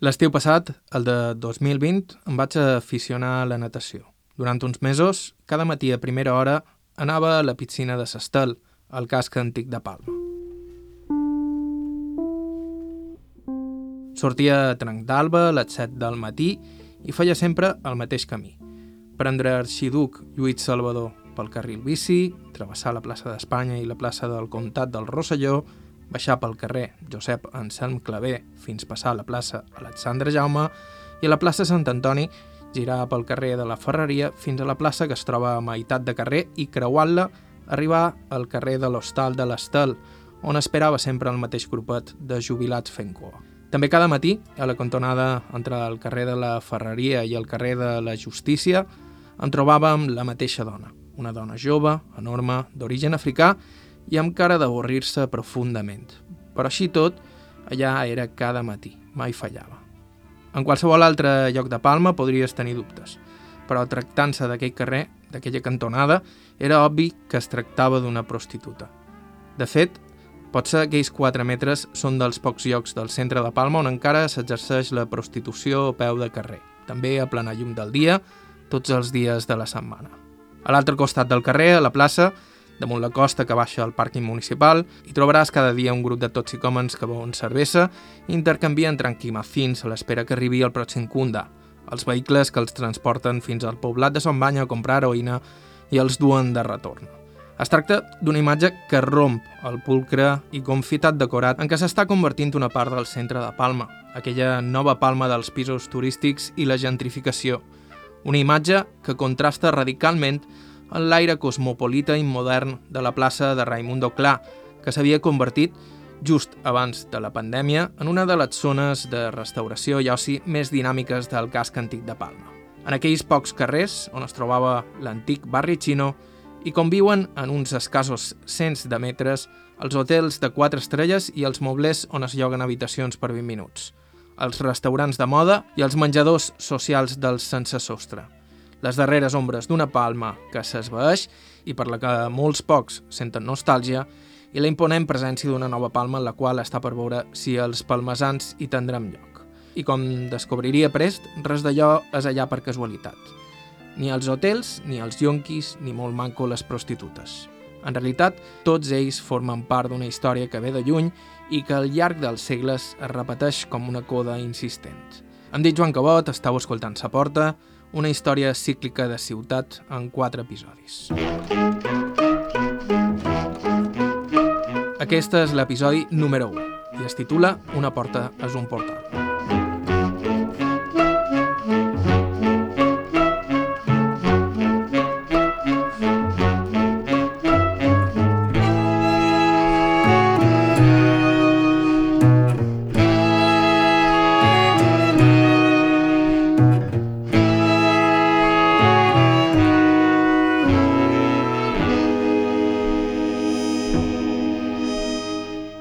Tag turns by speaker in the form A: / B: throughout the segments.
A: L'estiu passat, el de 2020, em vaig aficionar a la natació. Durant uns mesos, cada matí a primera hora, anava a la piscina de Sestel, al casc antic de Palma. Sortia a trenc d'alba a les 7 del matí i feia sempre el mateix camí. Prendre Arxiduc Lluís Salvador pel carril bici, travessar la plaça d'Espanya i la plaça del Comtat del Rosselló, baixar pel carrer Josep Anselm Clavé fins passar a la plaça Alexandre Jaume i a la plaça Sant Antoni girar pel carrer de la Ferreria fins a la plaça que es troba a meitat de carrer i creuant-la arribar al carrer de l'Hostal de l'Estel, on esperava sempre el mateix grupet de jubilats fent cua. També cada matí, a la cantonada entre el carrer de la Ferreria i el carrer de la Justícia, en trobàvem la mateixa dona, una dona jove, enorme, d'origen africà i amb cara d'avorrir-se profundament. Però així tot, allà era cada matí, mai fallava. En qualsevol altre lloc de Palma podries tenir dubtes, però tractant-se d'aquell carrer, d'aquella cantonada, era obvi que es tractava d'una prostituta. De fet, potser aquells 4 metres són dels pocs llocs del centre de Palma on encara s'exerceix la prostitució a peu de carrer, també a plena llum del dia, tots els dies de la setmana. A l'altre costat del carrer, a la plaça, damunt la costa que baixa al pàrquing municipal, hi trobaràs cada dia un grup de toxicòmens que beuen cervesa i intercanvien tranquimacins a l'espera que arribi el pròxim cunda, els vehicles que els transporten fins al poblat de Son Banya a comprar heroïna i els duen de retorn. Es tracta d'una imatge que romp el pulcre i confitat decorat en què s'està convertint una part del centre de Palma, aquella nova Palma dels pisos turístics i la gentrificació. Una imatge que contrasta radicalment en l'aire cosmopolita i modern de la plaça de Raimundo Clar, que s'havia convertit, just abans de la pandèmia, en una de les zones de restauració i oci més dinàmiques del casc antic de Palma. En aquells pocs carrers on es trobava l'antic barri xino i conviuen en uns escassos cents de metres els hotels de 4 estrelles i els moblers on es lloguen habitacions per 20 minuts, els restaurants de moda i els menjadors socials dels sense sostre les darreres ombres d'una palma que s'esvaeix i per la que molts pocs senten nostàlgia, i la imponent presència d'una nova palma en la qual està per veure si els palmesans hi tindrem lloc. I com descobriria prest, res d'allò és allà per casualitat. Ni els hotels, ni els yonquis, ni molt manco les prostitutes. En realitat, tots ells formen part d'una història que ve de lluny i que al llarg dels segles es repeteix com una coda insistent. Em dic Joan Cabot, estàu escoltant Sa Porta, una història cíclica de ciutat en quatre episodis. Aquest és l'episodi número 1 i es titula Una porta és un portal.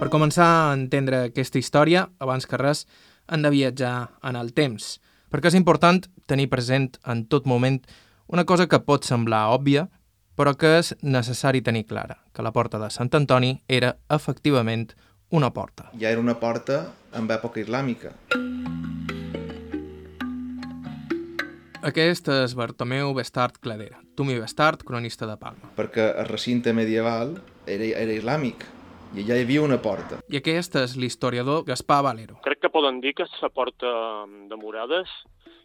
A: Per començar a entendre aquesta història, abans que res, hem de viatjar en el temps, perquè és important tenir present en tot moment una cosa que pot semblar òbvia, però que és necessari tenir clara, que la porta de Sant Antoni era efectivament una porta.
B: Ja era una porta en època islàmica.
A: Aquest és Bartomeu Bestart Cladera, Tumi Bestart, cronista de Palma.
B: Perquè el recinte medieval era, era islàmic, i allà hi havia una porta.
A: I aquest és l'historiador Gaspar Valero.
C: Crec que poden dir que la porta de Murades,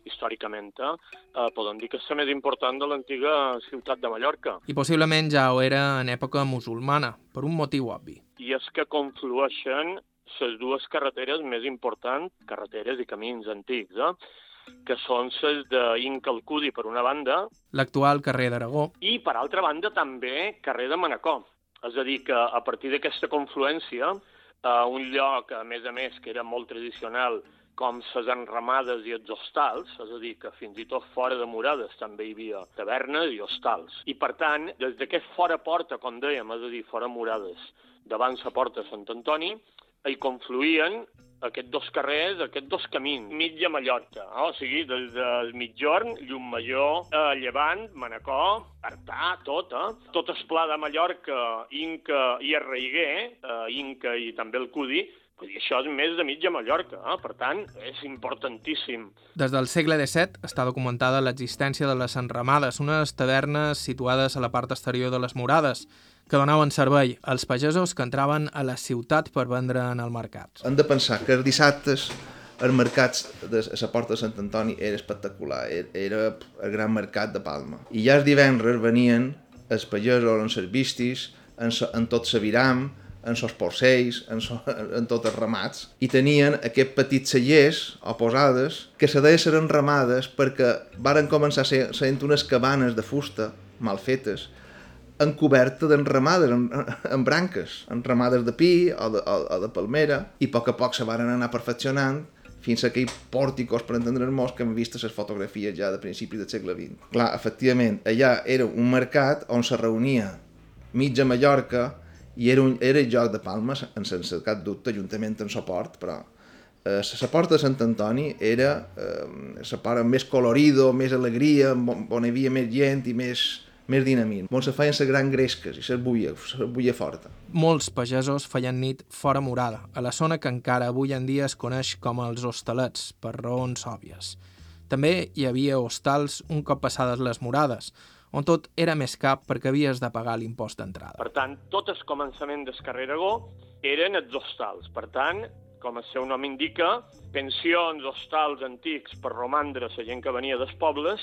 C: històricament, eh, poden dir que és la més important de l'antiga ciutat de Mallorca.
A: I possiblement ja ho era en època musulmana, per un motiu obvi.
C: I és que conflueixen les dues carreteres més importants, carreteres i camins antics, eh? que són les d'Incalcudi per una banda...
A: L'actual carrer d'Aragó.
C: I per altra banda també carrer de Manacor. És a dir, que a partir d'aquesta confluència, eh, un lloc, a més a més, que era molt tradicional, com les enramades i els hostals, és a dir, que fins i tot fora de Murades també hi havia tavernes i hostals. I, per tant, des d'aquest fora porta, com dèiem, és a dir, fora Murades, davant la porta Sant Antoni, hi confluïen aquests dos carrers, aquests dos camins, mitja Mallorca, eh? o sigui, des del mitjorn, Llumajor, eh, Llevant, Manacor, Artà, tot, eh? Tot el pla de Mallorca, Inca i Arreiguer, eh, Inca i també el Cudi, Vull dir, això és més de mitja Mallorca, eh? per tant, és importantíssim.
A: Des del segle XVII està documentada l'existència de les enramades, unes tavernes situades a la part exterior de les murades, que donaven servei als pagesos que entraven a la ciutat per vendre en el mercat.
B: Hem de pensar que els dissabtes els mercats de la porta de Sant Antoni era espectacular, era el gran mercat de Palma. I ja els divendres venien els pagesos en les vistis, en, en tot viram, en sos porcells, en, so, en tots els ramats, i tenien aquests petits cellers o posades que se deien ser enramades perquè varen començar sent unes cabanes de fusta mal fetes, en coberta d'enramades, en, en branques, enramades de pi o de, o, o de palmera, i a poc a poc se varen anar perfeccionant fins a aquells pòrticos, per entendre'ns que hem vist les fotografies ja de principis del segle XX. Clar, efectivament, allà era un mercat on se reunia mitja Mallorca, i era, un, era el joc de Palmes, en sense cap dubte, juntament amb suport, però eh, la porta de Sant Antoni era eh, la part més colorido, més alegria, on, on hi havia més gent i més, més dinamisme, on se feien les grans gresques i se buia, se buia forta.
A: Molts pagesos feien nit fora Morada, a la zona que encara avui en dia es coneix com els hostalets, per raons òbvies. També hi havia hostals un cop passades les morades, on tot era més cap perquè havies de pagar l'impost d'entrada.
C: Per tant, tot el començament del carrer Aragó eren els hostals. Per tant, com el seu nom indica, pensions, hostals antics per romandre la gent que venia dels pobles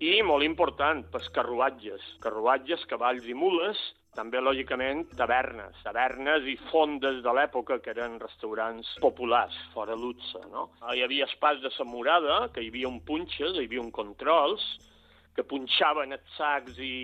C: i, molt important, pels carruatges. Carruatges, cavalls i mules, també, lògicament, tavernes, tavernes i fondes de l'època, que eren restaurants populars, fora luxe, no? Hi havia espais de Samurada, que hi havia un punxes, hi havia un controls, que punxaven els sacs i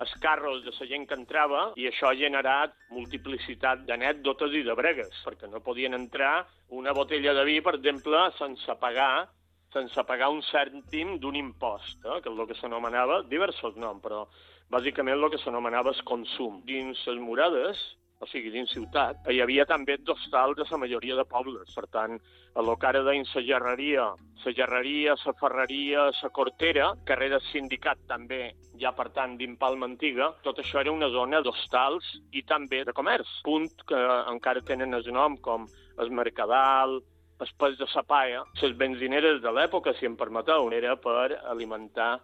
C: els carros de la gent que entrava i això ha generat multiplicitat d'anècdotes i de bregues, perquè no podien entrar una botella de vi, per exemple, sense pagar sense pagar un cèntim d'un impost, eh, que és el que s'anomenava, diversos noms, però bàsicament el que s'anomenava el consum. Dins les murades o sigui, dins ciutat, hi havia també d'hostals de la majoria de pobles. Per tant, a lo que ara deien la gerreria, la gerreria, la ferreria, la cortera, carrer del sindicat també, ja per tant, d'Impalma Antiga, tot això era una zona d'hostals i també de comerç. Punt que encara tenen el nom com el Mercadal, Espès de Sapaia, les benzineres de l'època, si em permeteu, era per alimentar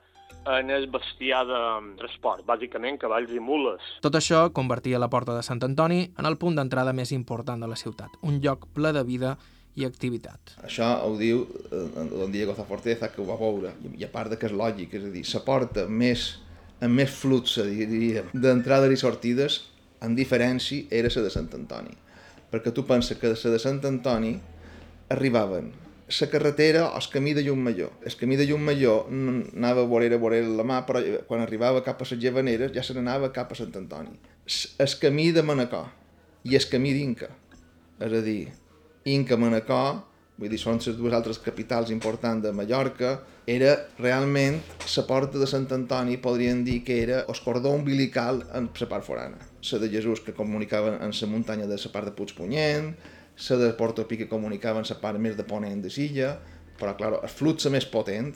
C: en el bestiar de transport, bàsicament cavalls i mules.
A: Tot això convertia la Porta de Sant Antoni en el punt d'entrada més important de la ciutat, un lloc ple de vida i activitat.
B: Això ho diu eh, Don Diego Zaforteza, que ho va veure, i a part de que és lògic, és a dir, la porta més, amb més flux, diríem, d'entrades i sortides, en diferència, era la de Sant Antoni. Perquè tu penses que la de Sant Antoni arribaven la carretera o el camí de Llumalló. El camí de Llumalló anava vorera vorera la mà, però quan arribava cap a les Llevaneres ja se n'anava cap a Sant Antoni. El camí de Manacor i el camí d'Inca. És a dir, Inca-Manacor, vull dir, són les dues altres capitals importants de Mallorca, era realment la porta de Sant Antoni, podríem dir que era el cordó umbilical en la part forana. La de Jesús que comunicava en la muntanya de la part de Puigpunyent, la de Porto Pi que comunicava en la part més de ponent de Silla, però, clar, el flux més potent,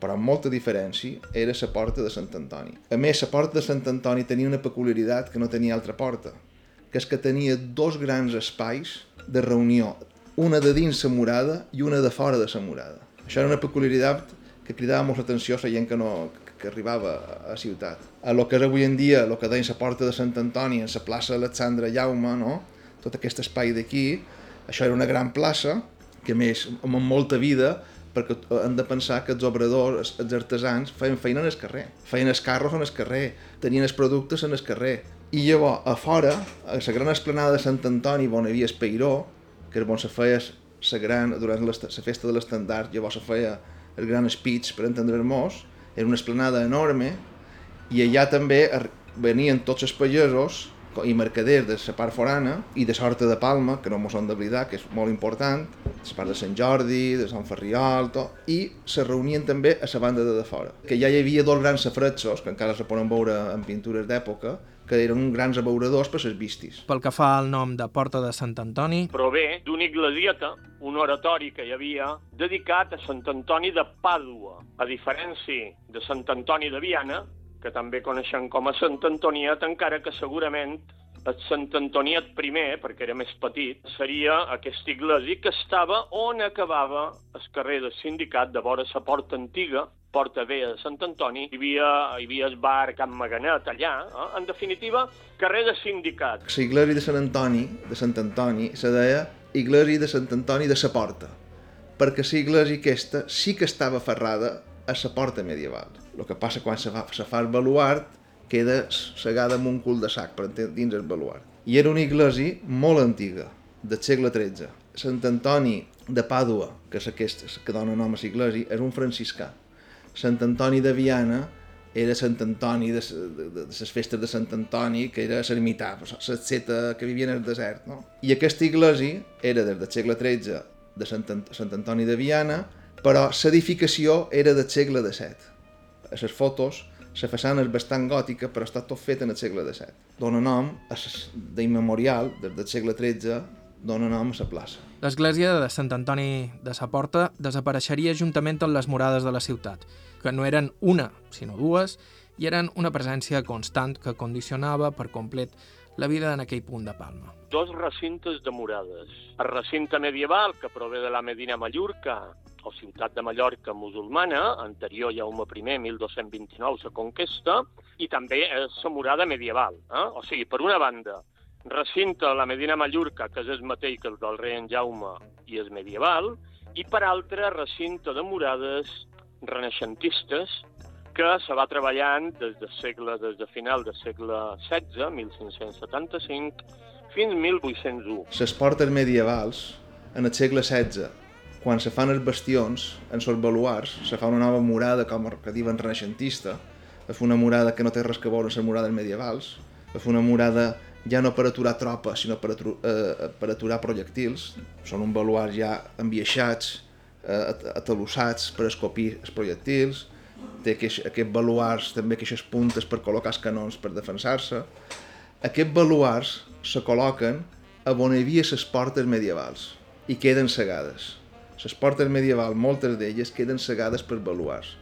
B: però amb molta diferència, era la porta de Sant Antoni. A més, la porta de Sant Antoni tenia una peculiaritat que no tenia altra porta, que és que tenia dos grans espais de reunió, una de dins la murada i una de fora de la murada. Això era una peculiaritat que cridava molt l'atenció a la gent que, no, que arribava a la ciutat. A lo que és avui en dia, el que deien la porta de Sant Antoni, en la plaça Alexandre Jaume, no? tot aquest espai d'aquí, això era una gran plaça, que més amb molta vida, perquè hem de pensar que els obradors, els artesans, feien feina en el carrer, feien els carros en el carrer, tenien els productes en el carrer. I llavors, a fora, a la gran esplanada de Sant Antoni, on hi havia Espeiró, que és on se feia la gran, durant la festa de l'estandard, llavors se feia el gran speech per entendre-nos, era una esplanada enorme, i allà també venien tots els pagesos i mercaders de la part forana i de Sorta de Palma, que no mos hem d'oblidar, que és molt important, la part de Sant Jordi, de Sant Ferriol, tot, i se reunien també a la banda de, de fora. Que ja hi havia dos grans safretsos, que encara se poden veure en pintures d'època, que eren grans abeuradors per les vistis.
A: Pel que fa al nom de Porta de Sant Antoni...
C: Prové d'una iglesieta, un oratori que hi havia, dedicat a Sant Antoni de Pàdua. A diferència de Sant Antoni de Viana, que també coneixen com a Sant Antoniet, encara que segurament el Sant Antoniet primer, perquè era més petit, seria aquesta iglesia que estava on acabava el carrer del sindicat de vora la porta antiga, porta vella de Sant Antoni, hi havia, hi havia el bar Can Maganet allà, eh? en definitiva, carrer de sindicat.
B: La iglesia de Sant Antoni, de Sant Antoni, se deia iglesia de Sant Antoni de sa porta, perquè la iglesia aquesta sí que estava ferrada a la porta medieval. El que passa quan se fa, se fa el baluart queda segada amb un cul de sac per dins el baluart. I era una iglesia molt antiga, del segle XIII. Sant Antoni de Pàdua, que és aquest que dona nom a l'església, és un franciscà. Sant Antoni de Viana era Sant Antoni de, de, de, de les festes de Sant Antoni, que era l'ermità, l'asceta que vivia en el desert. No? I aquesta iglesia era des del segle XIII de Sant, Sant Antoni de Viana, però l'edificació era del segle XVII. A les fotos la façana és bastant gòtica, però està tot fet en el segle XVII. Dóna nom, d'immemorial, des del segle XIII, dona nom a la plaça.
A: L'església de Sant Antoni de sa Porta desapareixeria juntament amb les murades de la ciutat, que no eren una, sinó dues, i eren una presència constant que condicionava per complet la vida en aquell punt de Palma.
C: Dos recintes de murades. El recinte medieval, que prové de la Medina Mallorca, o ciutat de Mallorca musulmana, anterior Jaume I, 1229, la conquesta, i també la murada medieval. Eh? O sigui, per una banda, recinte la Medina Mallorca, que és el mateix que el del rei en Jaume i és medieval, i per altra, recinte de murades renaixentistes que se va treballant des de segle, des de final del segle XVI, 1575, fins 1801.
B: Les portes medievals, en el segle XVI, quan se fan els bastions, en els baluars, se fa una nova murada, com que diuen renaixentista, es fa una murada que no té res que veure amb les murades medievals, es fa una murada ja no per aturar tropes, sinó per, atu eh, per aturar projectils. Són un baluars ja enviaixats, eh, atalussats per escopir els projectils, té aquest, aquest baluars també aquestes puntes per col·locar els canons per defensar-se. Aquests baluars se col·loquen a on hi havia les portes medievals i queden cegades. Les portes medievals, moltes d'elles, queden cegades per baluars.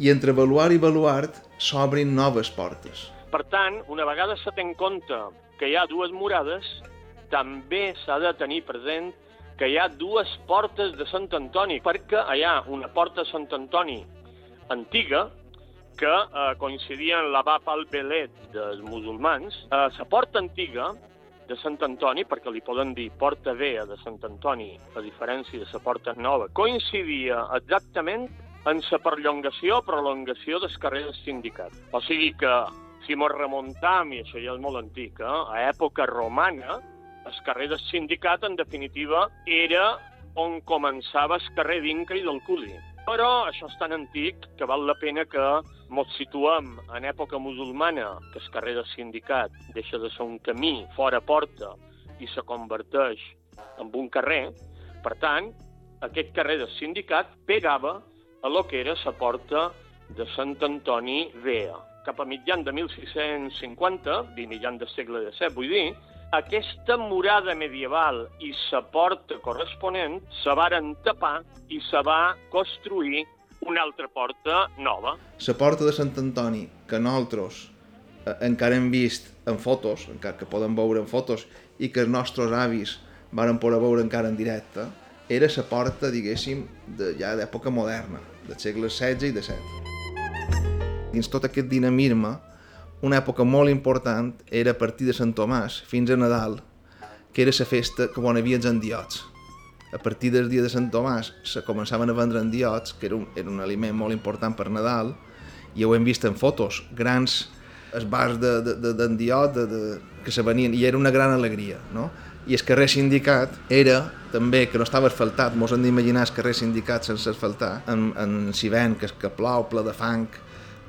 B: I entre baluar i baluart s'obrin noves portes.
C: Per tant, una vegada se té en compte que hi ha dues murades, també s'ha de tenir present que hi ha dues portes de Sant Antoni, perquè hi ha una porta de Sant Antoni antiga, que eh, coincidia en la Bab al-Belet dels musulmans. Eh, la porta antiga de Sant Antoni, perquè li poden dir Porta Vea de Sant Antoni, a diferència de la Porta Nova, coincidia exactament en la perllongació o prolongació del carrer del sindicat. O sigui que, si mos remuntam, i això ja és molt antic, eh, a època romana, el carrer del sindicat, en definitiva, era on començava el carrer d'Inca i del Culi. Però això és tan antic que val la pena que ens situem en època musulmana, que el carrer del sindicat deixa de ser un camí fora porta i se converteix en un carrer. Per tant, aquest carrer del sindicat pegava a lo que era la porta de Sant Antoni Vea. Cap a mitjan de 1650, de mitjan del segle XVII, vull dir, aquesta murada medieval i la porta corresponent se varen tapar i se va construir una altra porta nova.
B: La porta de Sant Antoni, que nosaltres eh, encara hem vist en fotos, encara que poden veure en fotos, i que els nostres avis varen poder veure encara en directe, era la porta, diguéssim, de, ja d'època moderna, del segle XVI i XVII. Dins tot aquest dinamisme, una època molt important era a partir de Sant Tomàs fins a Nadal, que era la festa que on havia els endiots. A partir del dia de Sant Tomàs se començaven a vendre endiots, que era un, era un aliment molt important per Nadal, i ho hem vist en fotos, grans esbars d'endiot de, de, de, de, que se venien, i era una gran alegria, no? I el carrer Sindicat era també, que no estava asfaltat, mos hem d'imaginar el carrer Sindicat sense asfaltar, en, en Sivent, que, que plou, ple de fang,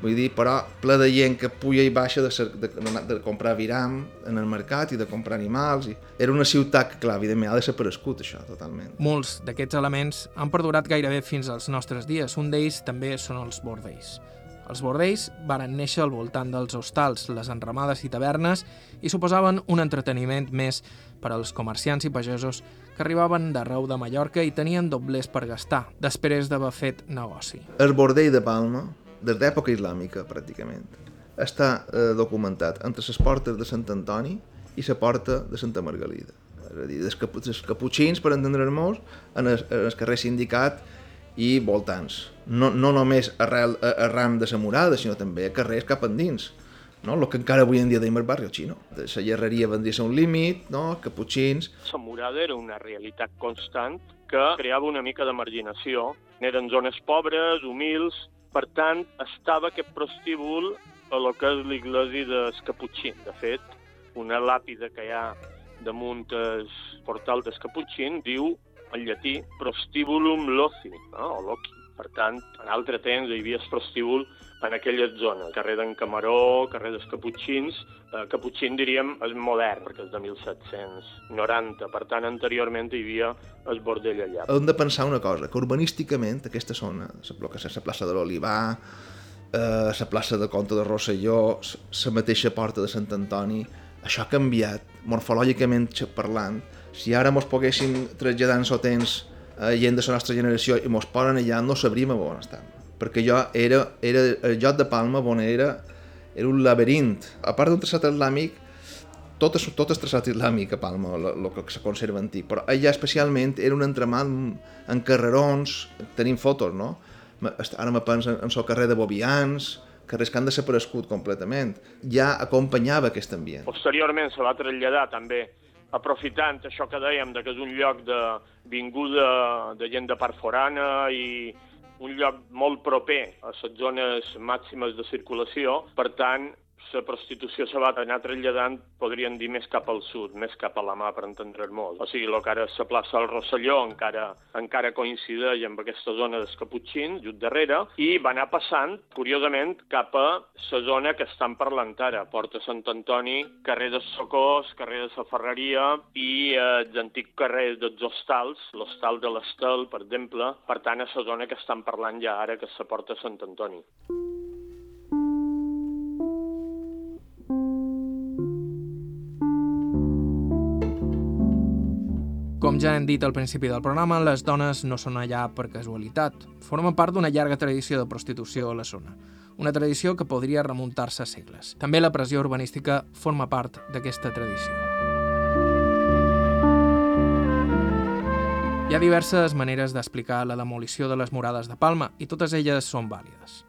B: Vull dir, però ple de gent que puja i baixa de, de, de, de comprar viram en el mercat i de comprar animals. I... Era una ciutat que, clar, evidentment, ha desaparegut això, totalment.
A: Molts d'aquests elements han perdurat gairebé fins als nostres dies. Un d'ells també són els bordells. Els bordells varen néixer al voltant dels hostals, les enramades i tavernes i suposaven un entreteniment més per als comerciants i pagesos que arribaven d'arreu de Mallorca i tenien doblers per gastar, després d'haver fet negoci.
B: El bordell de Palma des d'època islàmica, pràcticament. Està eh, documentat entre les portes de Sant Antoni i la porta de Santa Margalida. És a dir, dels, cap caputxins, per entendre'ns, en el, en el carrer Sindicat i voltants. No, no només arrel, arran de la murada, sinó també a carrers cap endins. No? El que encara avui en dia deim el barri xino. La llerreria vendria a ser un límit, no? caputxins...
C: La murada era una realitat constant que creava una mica de marginació. Eren zones pobres, humils, per tant, estava aquest prostíbul a lo que és l'església dels Caputxins. De fet, una làpida que hi ha damunt el portal dels Caputxins diu en llatí prostibulum loci, no? o loci. Per tant, en altre temps hi havia el prostíbul en aquelles zones, carrer d'en Camaró, carrer dels Caputxins, eh, Caputxin diríem és modern, perquè és de 1790, per tant anteriorment hi havia el bordell allà.
B: Hem de pensar una cosa, que urbanísticament aquesta zona, el que la plaça de l'Olivar, eh, la plaça de Comte de Rosselló, la mateixa porta de Sant Antoni, això ha canviat, morfològicament parlant. Si ara mos poguéssim traslladar en so temps a gent de la nostra generació i mos posen allà, no sabríem on estem. Perquè jo era, era el lloc de Palma on era, era un laberint. A part d'un traçat islàmic, tot és, tot és traçat islàmic a Palma, el que se conserva antic, però allà especialment era un entremat en carrerons, tenim fotos, no? ara me penso en el carrer de Bobians, carrers que han desaparegut completament. Ja acompanyava aquest ambient.
C: Posteriorment se va traslladar també aprofitant això que dèiem, de que és un lloc de vinguda de gent de part forana i un lloc molt proper a les zones màximes de circulació, per tant, la prostitució se va anar traslladant, podríem dir, més cap al sud, més cap a la mà, per entendre's molt. O sigui, el que ara la plaça del Rosselló encara, encara coincideix amb aquesta zona dels Caputxins, just darrere, i va anar passant, curiosament, cap a la zona que estan parlant ara, Porta Sant Antoni, carrer de Socors, carrer de la Ferreria i eh, l'antic carrer dels hostals, l'hostal de l'Estel, per exemple, per tant, a la zona que estan parlant ja ara, que és la Porta Sant Antoni.
A: Ja hem dit al principi del programa, les dones no són allà per casualitat. Formen part d'una llarga tradició de prostitució a la zona. Una tradició que podria remuntar-se a segles. També la pressió urbanística forma part d'aquesta tradició. Hi ha diverses maneres d'explicar la demolició de les murades de Palma i totes elles són vàlides.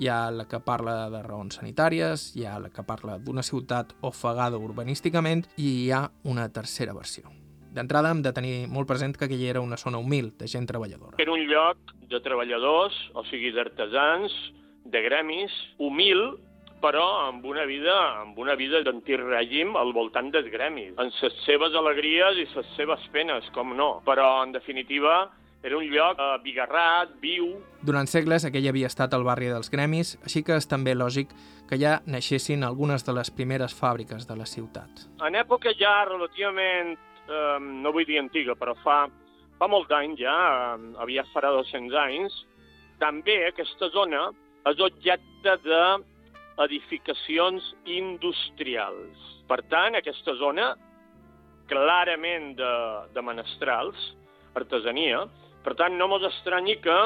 A: Hi ha la que parla de raons sanitàries, hi ha la que parla d'una ciutat ofegada urbanísticament i hi ha una tercera versió. D'entrada hem de tenir molt present que aquella era una zona humil, de gent treballadora.
C: Era un lloc de treballadors, o sigui, d'artesans, de gremis, humil, però amb una vida amb una vida d'antic règim al voltant dels gremis, amb les seves alegries i les seves penes, com no. Però, en definitiva, era un lloc eh, bigarrat, viu...
A: Durant segles aquell havia estat el barri dels gremis, així que és també lògic que ja naixessin algunes de les primeres fàbriques de la ciutat.
C: En època ja relativament eh, no vull dir antiga, però fa, fa molt anys ja, eh, aviat farà 200 anys, també aquesta zona és objecte d'edificacions industrials. Per tant, aquesta zona, clarament de, de menestrals, artesania, per tant, no mos estranyi que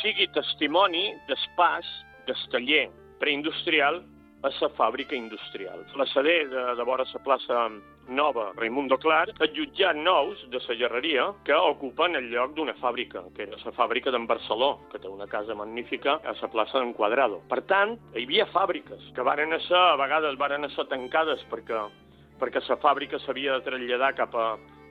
C: sigui testimoni d'espàs d'esteller preindustrial a la fàbrica industrial. La sede de, de vora la plaça nova Raimundo Clar, jutjats nous de la gerreria que ocupen el lloc d'una fàbrica, que era la fàbrica d'en Barceló, que té una casa magnífica a la plaça d'en Quadrado. Per tant, hi havia fàbriques que varen ser, a vegades varen ser tancades perquè, perquè la fàbrica s'havia de traslladar cap a,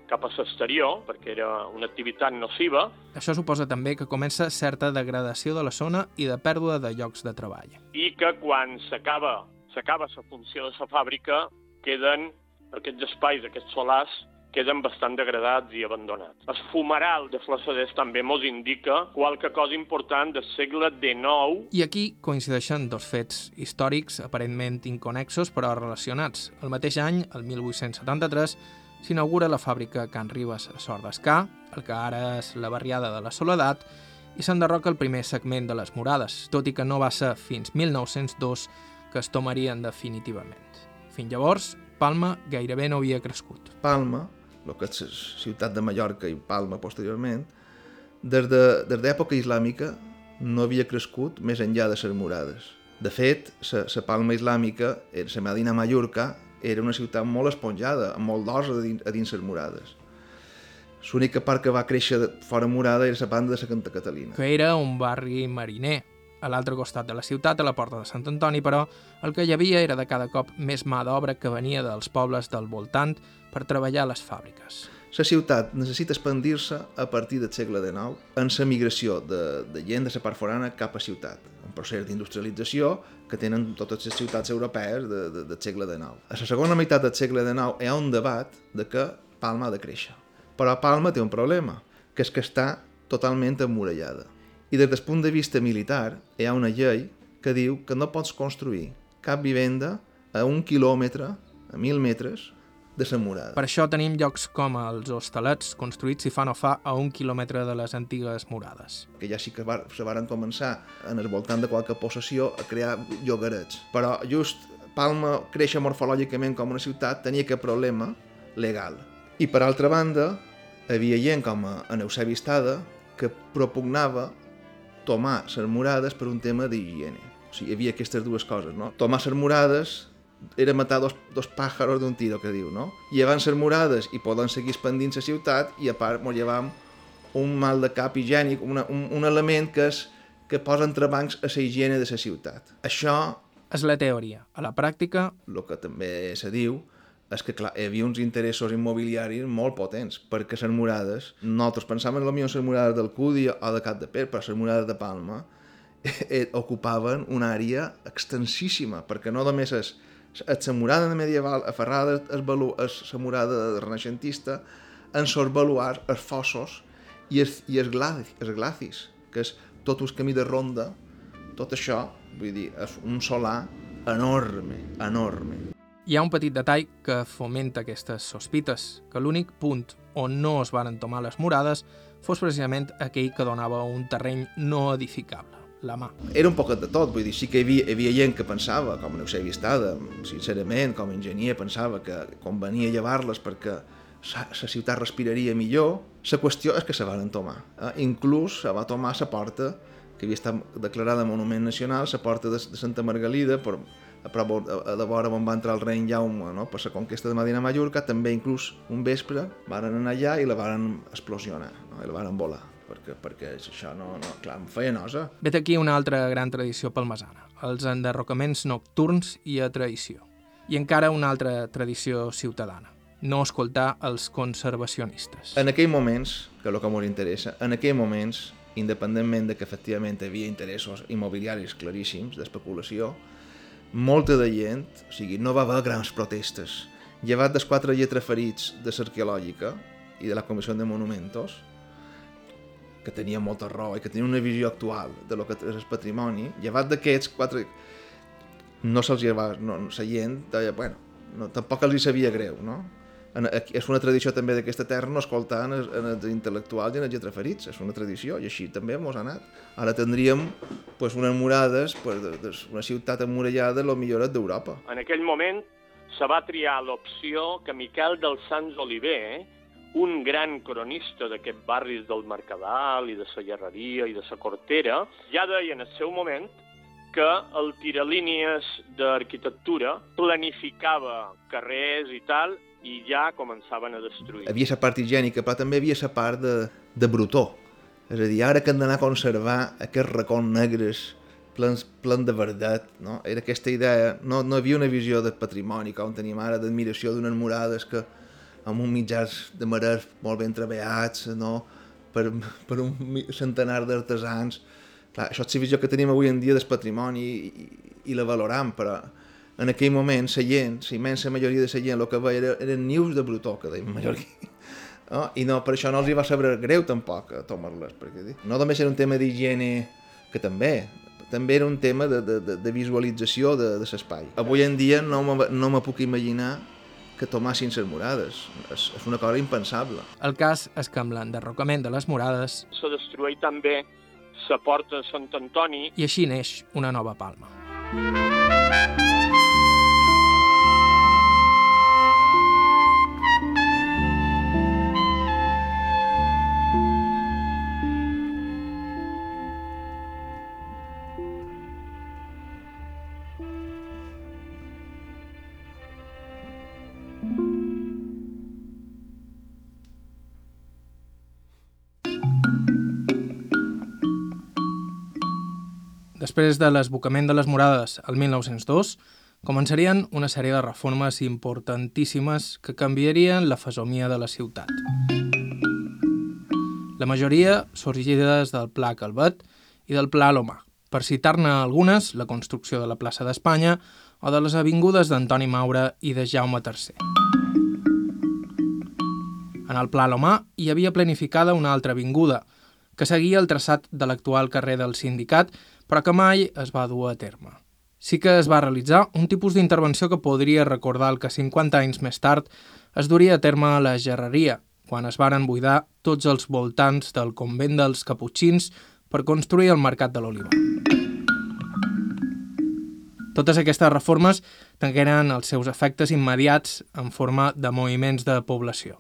C: cap a l'exterior, perquè era una activitat nociva.
A: Això suposa també que comença certa degradació de la zona i de pèrdua de llocs de treball.
C: I que quan s'acaba s'acaba la funció de la fàbrica, queden aquests espais, aquests solars, queden bastant degradats i abandonats. El fumeral de Flassaders també mos indica qualque cosa important del segle XIX.
A: I aquí coincideixen dos fets històrics aparentment inconexos però relacionats. El mateix any, el 1873, s'inaugura la fàbrica Can Ribes a Sort d'Escà, el que ara és la barriada de la Soledat, i s'enderroca el primer segment de les murades, tot i que no va ser fins 1902 que es tomarien definitivament. Fins llavors, Palma gairebé no havia crescut.
B: Palma, el que és ciutat de Mallorca i Palma posteriorment, des d'època de, islàmica no havia crescut més enllà de les murades. De fet, la Palma islàmica, la Medina Mallorca, era una ciutat molt esponjada, amb molt d'os a dins, a dins les murades. L'única part que va créixer fora murada era la banda de Santa Catalina.
A: que era un barri mariner. A l'altre costat de la ciutat, a la porta de Sant Antoni, però, el que hi havia era de cada cop més mà d'obra que venia dels pobles del voltant per treballar a les fàbriques.
B: La ciutat necessita expandir-se a partir del segle XIX en la migració de, de gent de la part forana cap a ciutat, un procés d'industrialització que tenen totes les ciutats europees de, de, del segle XIX. A la segona meitat del segle XIX hi ha un debat de que Palma ha de créixer. Però Palma té un problema, que és que està totalment emmurallada. I des del punt de vista militar hi ha una llei que diu que no pots construir cap vivenda a un quilòmetre, a mil metres, de la murada.
A: Per això tenim llocs com els hostalets, construïts si fa no fa a un quilòmetre de les antigues murades.
B: que ja sí que var, se varen començar en el voltant de qualque possessió a crear llogarets. Però just Palma créixer morfològicament com una ciutat tenia aquest problema legal. I per altra banda, havia gent com a en Eusebi Estada que propugnava tomar les murades per un tema d'higiene. O sigui, hi havia aquestes dues coses, no? Tomar les murades era matar dos, dos pàjaros d'un tiro, que diu, no? Llevant les murades i poden seguir expandint la ciutat i a part mos llevam un mal de cap higiènic, una, un, un element que, és, que posa entrebancs a la higiene de la ciutat. Això,
A: És la teoria. A la pràctica,
B: el que també se diu, és que clar, hi havia uns interessos immobiliaris molt potents, perquè les murades, nosaltres pensàvem potser les murades del Cudi o de Cap de Per, però les murades de Palma eh, ocupaven una àrea extensíssima, perquè no només és la murada medieval aferrada és la murada renaixentista en baluars, els fossos i els, i els, glacis, els glacis, que és tot un camí de ronda, tot això, vull dir, és un solar enorme, enorme.
A: Hi ha un petit detall que fomenta aquestes sospites, que l'únic punt on no es varen tomar les murades fos precisament aquell que donava un terreny no edificable, la mà.
B: Era un poquet de tot, vull dir, sí que hi havia, hi havia gent que pensava, com Eusebi Estada, sincerament, com a enginyer, pensava que convenia llevar-les perquè la ciutat respiraria millor. La qüestió és que se van tomar. Eh? Inclús se va tomar la porta, que havia estat declarada Monument Nacional, la porta de, de Santa Margalida, per, a prop a, a de vora on va entrar el rei Jaume no? per la conquesta de Medina Mallorca, també inclús un vespre varen anar allà i la varen explosionar, no? i la varen volar perquè, perquè això no, no, clar, em feia nosa.
A: Vet aquí una altra gran tradició palmesana, els enderrocaments nocturns i a traïció. I encara una altra tradició ciutadana, no escoltar els conservacionistes.
B: En aquells moments, que és el que ens interessa, en aquells moments, independentment de que efectivament hi havia interessos immobiliaris claríssims d'especulació, molta de gent, o sigui, no va haver grans protestes. Llevat dels quatre lletraferits de l'arqueològica i de la Comissió de Monumentos, que tenia molta raó i que tenia una visió actual de lo que és el patrimoni, llevat d'aquests quatre no se'ls llevava, no, la gent deia, bueno, no, tampoc els hi sabia greu, no? En, és una tradició també d'aquesta terra no escoltar en en els intel·lectuals i en els lletraferits, és una tradició i així també mos ha anat. Ara tindríem pues, unes murades, pues, de, de, una ciutat emmurallada el millor d'Europa.
C: En aquell moment se va triar l'opció que Miquel dels Sants Oliver, un gran cronista d'aquests barris del Mercadal i de la Llerreria i de la Cortera, ja deia en el seu moment que el tiralínies d'arquitectura planificava carrers i tal i ja començaven a destruir.
B: Havia la part higiènica, però també havia la part de, de brutó. És a dir, ara que hem d'anar a conservar aquests racons negres plens, plens de verdat, no? Era aquesta idea, no, no hi havia una visió de patrimoni com tenim ara, d'admiració d'unes murades que amb un mitjans de marès molt ben treballats, no? per, per un centenar d'artesans. Clar, això és la visió que tenim avui en dia del patrimoni i, i, i la valoram, però en aquell moment la gent, la immensa majoria de la gent, el que veia era, eren nius de brutó, que deim mallorquí. No? I no, per això no els hi va saber greu tampoc a tomar-les, perquè no només era un tema d'higiene, que també, també era un tema de, de, de, visualització de, de l'espai. Avui en dia no me, no me puc imaginar que tomassin les murades. És, és una cosa impensable.
A: El cas és que amb l'enderrocament de les murades
C: Se destrueix també la porta de Sant Antoni
A: i així neix una nova palma. Després de l'esbocament de les morades al 1902, començarien una sèrie de reformes importantíssimes que canviarien la fesomia de la ciutat. La majoria sorgides del Pla Calvet i del Pla Lomà. Per citar-ne algunes, la construcció de la plaça d'Espanya o de les avingudes d'Antoni Maura i de Jaume III. En el Pla Lomà hi havia planificada una altra avinguda, que seguia el traçat de l'actual carrer del Sindicat, però que mai es va dur a terme sí que es va realitzar un tipus d'intervenció que podria recordar el que 50 anys més tard es duria a terme a la gerreria, quan es varen buidar tots els voltants del convent dels Caputxins per construir el Mercat de l'Oliva. Totes aquestes reformes tingueren els seus efectes immediats en forma de moviments de població.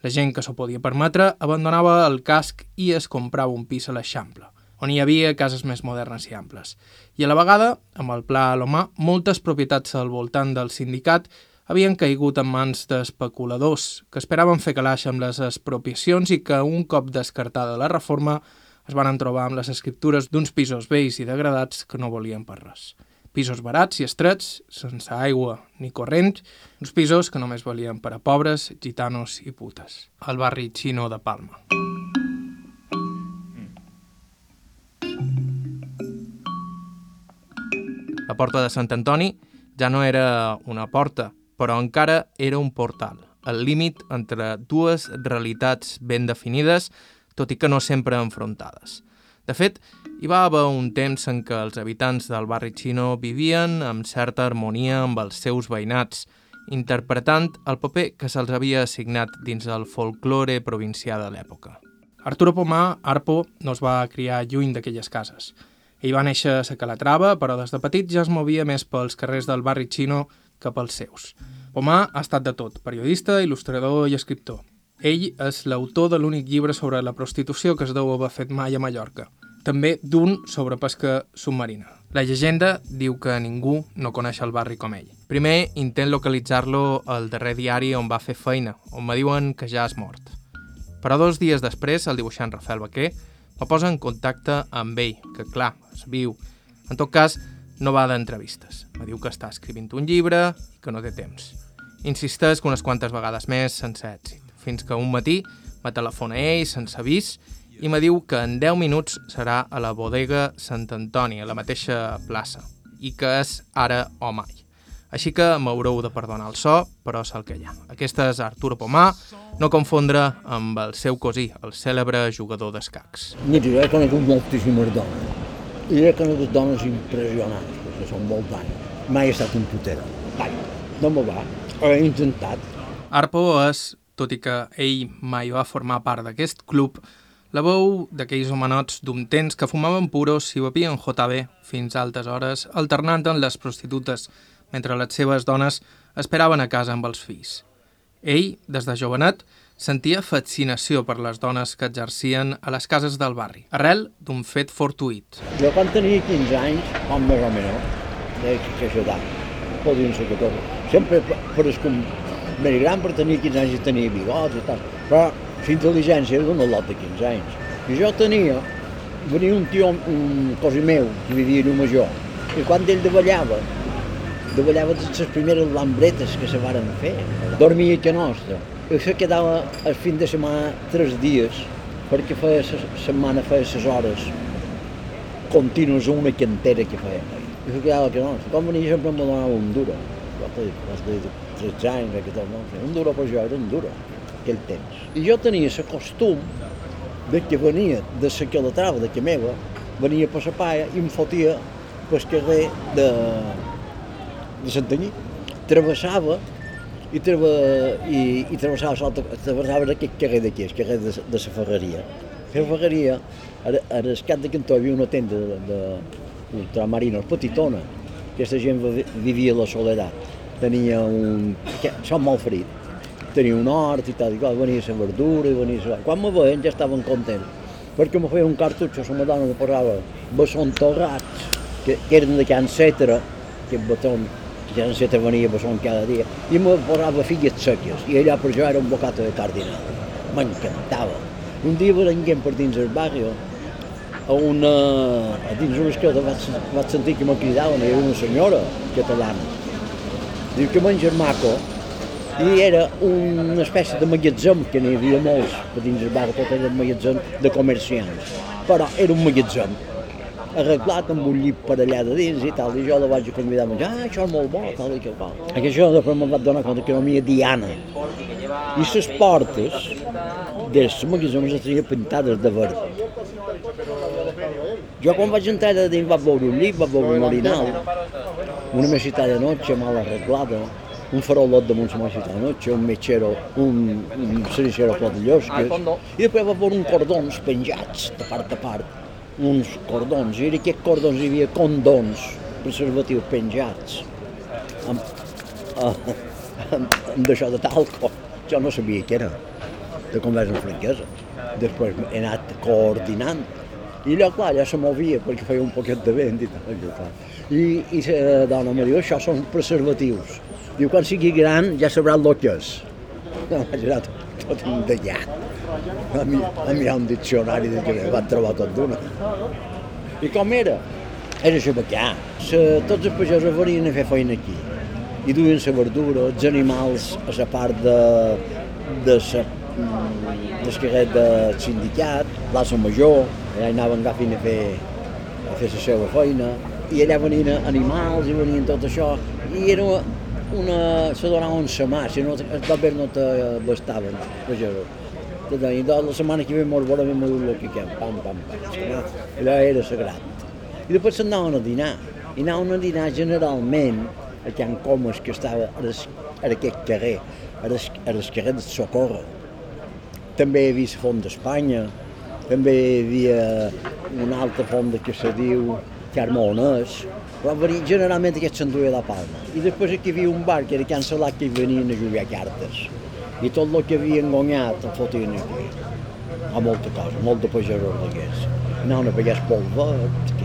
A: La gent que s'ho podia permetre abandonava el casc i es comprava un pis a l'Eixample on hi havia cases més modernes i amples. I a la vegada, amb el Pla Alomà, moltes propietats al voltant del sindicat havien caigut en mans d'especuladors que esperaven fer calaix amb les expropiacions i que un cop descartada la reforma es van trobar amb les escriptures d'uns pisos vells i degradats que no volien per res. Pisos barats i estrets, sense aigua ni corrent, uns pisos que només valien per a pobres, gitanos i putes. Al barri xino de Palma. La porta de Sant Antoni ja no era una porta, però encara era un portal, el límit entre dues realitats ben definides, tot i que no sempre enfrontades. De fet, hi va haver un temps en què els habitants del barri xino vivien amb certa harmonia amb els seus veïnats, interpretant el paper que se'ls havia assignat dins el folklore provincià de l'època. Arturo Pomà, Arpo, no es va criar lluny d'aquelles cases. Ell va néixer a Calatrava, però des de petit ja es movia més pels carrers del barri xino que pels seus. Pomà ha estat de tot, periodista, il·lustrador i escriptor. Ell és l'autor de l'únic llibre sobre la prostitució que es deu haver fet mai a Mallorca, també d'un sobre pesca submarina. La llegenda diu que ningú no coneix el barri com ell. Primer intent localitzar-lo al darrer diari on va fer feina, on me diuen que ja és mort. Però dos dies després, el dibuixant Rafael Baquer me posa en contacte amb ell, que clar, es viu. En tot cas, no va d'entrevistes. Me diu que està escrivint un llibre i que no té temps. Insisteix unes quantes vegades més sense èxit, fins que un matí me telefona ell sense avís i me diu que en 10 minuts serà a la bodega Sant Antoni, a la mateixa plaça, i que és ara o mai. Així que m'haureu de perdonar el so, però és el que hi ha. Aquesta és Arturo Pomà, no confondre amb el seu cosí, el cèlebre jugador d'escacs.
D: Mira, jo he conegut moltíssimes dones. I he conegut dones impressionants, perquè són molt banyes. Mai he estat un putera. Mai. No me va. Ho he intentat.
A: Arpo és, tot i que ell mai va formar part d'aquest club, la veu d'aquells homenots temps que fumaven puros i bevien JB fins a altes hores, alternant amb les prostitutes mentre les seves dones esperaven a casa amb els fills. Ell, des de jovenet, sentia fascinació per les dones que exercien a les cases del barri, arrel d'un fet fortuït.
D: Jo quan tenia 15 anys, com més o menys, de que edat, podien ser 14, sempre per escom... més gran per tenir 15 anys i tenia bigots i tal, però intel·ligència era d'un lot de 15 anys. I jo tenia, venia un tio, un cosí meu, que vivia a Major, i quan ell davallava, davallava les primeres lambretes que se varen fer. Dormia a nostra. I se quedava el fin de setmana tres dies, perquè feia setmana feia les hores contínues una cantera que feia. I se quedava a nostra. Com venia sempre em donava un duro. Els de 13 anys, que tot, no? un duro per jo era un duro, aquell temps. I jo tenia el costum de que venia de la calatrava de que meva, venia per la paia i em fotia pel carrer de, de Santanyí, travessava i, trava, i, i travessava, travessava aquest carrer d'aquí, el carrer de, la Ferreria. La Ferreria, a, a l'escat de Cantó hi havia una tenda de, de ultramarinos, petitona, aquesta gent vivia la soledat. Tenia un... Som molt ferit. Tenia un hort i tal, i clar, venia la verdura venia la... Quan me veien ja estaven contents, perquè me feia un cartutxo, la dona me posava bessons torrats, que, que eren de Can aquest botó ja no sé te venia a Besson cada dia, i me posava filles seques, i allà per jo era un bocata de cardinal. M'encantava. Un dia verenguem per dins el barri, a una... a dins una escala vaig, vaig sentir que me cridaven, era una senyora catalana. Diu que mon germaco, i era una espècie de magatzem, que n'hi havia molts, per dins el bar tot era un magatzem de comerciants, però era un magatzem arreglat amb un llit per allà de dins i tal, i jo la vaig convidar a menjar, ah, això és molt bo, tal i que tal. Això després me'n vaig donar compte que no m'hi Diana. I les portes dels les tenia pintades de verd. Jo quan vaig entrar de dins vaig veure un llit, vaig veure un orinal, una mesita de noche mal arreglada, un farolot de la mesita de noche, un metgero, un, un cenicero plat de llosques, i després va veure un cordons penjats de part a part, uns cordons, i aquests cordons hi havia condons preservatius penjats, amb, amb, amb, amb d'això de talco. Jo no sabia què era, de conversa amb franquesa. Després he anat coordinant. I allò, clar, ja se movia perquè feia un poquet de vent i tal. I, tal. I, i la dona em diu, això són preservatius. Diu, quan sigui gran ja sabrà el que és. No, anar tot, tot endallat. A, mi, a mirar un diccionari de que vaig trobar tot d'una. I com era? Era se, tots els pagesos venien a fer feina aquí i duien la verdura, els animals a la part de, de sa, del carret del sindicat, l'Assa Major, allà anaven agafant a fer, a fer la seva feina, i allà venien animals i venien tot això, i era una... se donaven sa mà, si no, també no te bastaven, pagesos. Te deien, la setmana que ve mos veurem amb el que quem, pam, pam, pam, allò era sagrat. I després s'anaven a dinar, i anaven a dinar generalment a Can Comas, que estava a aquest carrer, a el carrer de Socorro. També hi havia la Font d'Espanya, també hi havia una altra font que se diu Carmones, però venia, generalment aquest s'enduia de Palma. I després aquí hi havia un bar que era Can Salat que hi venien a jugar cartes. I tot el que havien guanyat el fotien aquí. A molta cosa, molt de pagesos d'aquests. Anaven a pagar polvet,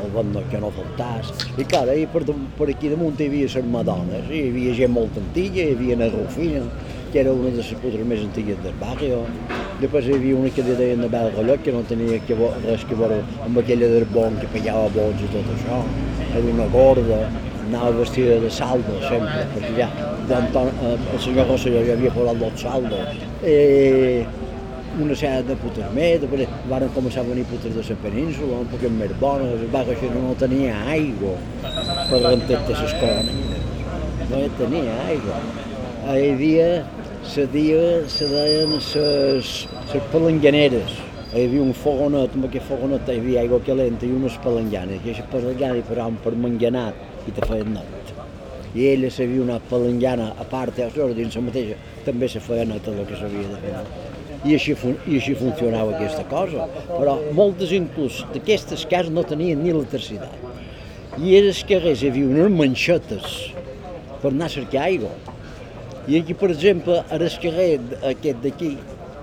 D: el vent que no faltàs. I clar, ahir per, per aquí damunt hi havia les Madones, hi havia gent molt antiga, hi havia la Rufina, que era una de les putres més antigues del barri. Després hi havia una que li deien de Belgallot, que no tenia que res que veure amb aquella del bon que pagava bons i tot això. Era una gorda, anava vestida de saldo sempre, perquè ja eh, el senyor Rosselló ja havia posat dos saldos. Eh, una sèrie de putes més, després van començar a venir putes de la península, un poquet més bones, va que no tenia aigua per rentar-te les colones. No hi tenia aigua. Hi havia, se, dia, se deien les, palanganeres. Hi havia un fogonet, amb aquest fogonet hi havia aigua calenta i unes palanganes, i aquestes palanganes paraven per manganat i te feien net. I ella sabia una palangana a part, a dins la mateixa, també se feia net el que s'havia de fer i així, i així funcionava aquesta cosa. Però moltes inclús d'aquestes cases no tenien ni electricitat. I a les carrers hi havia unes manxetes per anar a cercar aigua. I aquí, per exemple, a les aquest d'aquí,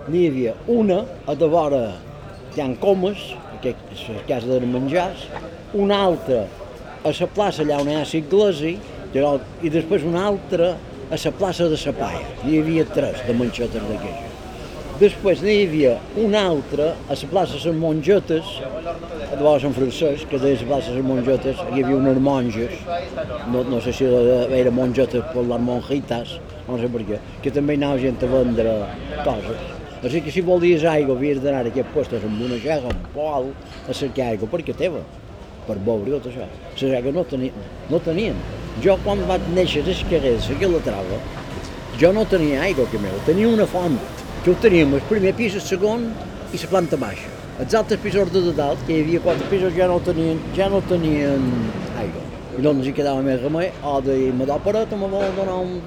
D: n'hi havia una a de vora Can Comes, aquest, la casa de menjars, una altra a la plaça allà on hi ha l'Iglesi, i després una altra a la plaça de la Paia. N'hi havia tres de manxetes d'aquelles. Després n'hi havia una altra a la plaça de les Mongetes, de Sant Francesc, que de la plaça de les Mongetes hi havia unes monges, no, no sé si era mongetes per les monjitas, no sé per què, que també anava gent a vendre coses. Així que si volies aigua havies d'anar a aquest lloc amb una xega, un pol, a cercar aigua perquè teva, per beure tot això. La xega no, tenia, no tenien. Jo quan vaig néixer a les carrers, aquí a la trava, jo no tenia aigua que meu, tenia una font que ho teníem el primer pis, el segon i la planta baixa. Els altres pisos de dalt, que hi havia quatre pisos, ja no tenien, ja no tenien aigua. I doncs hi quedava més remei, o de me do pareta, me vol donar un...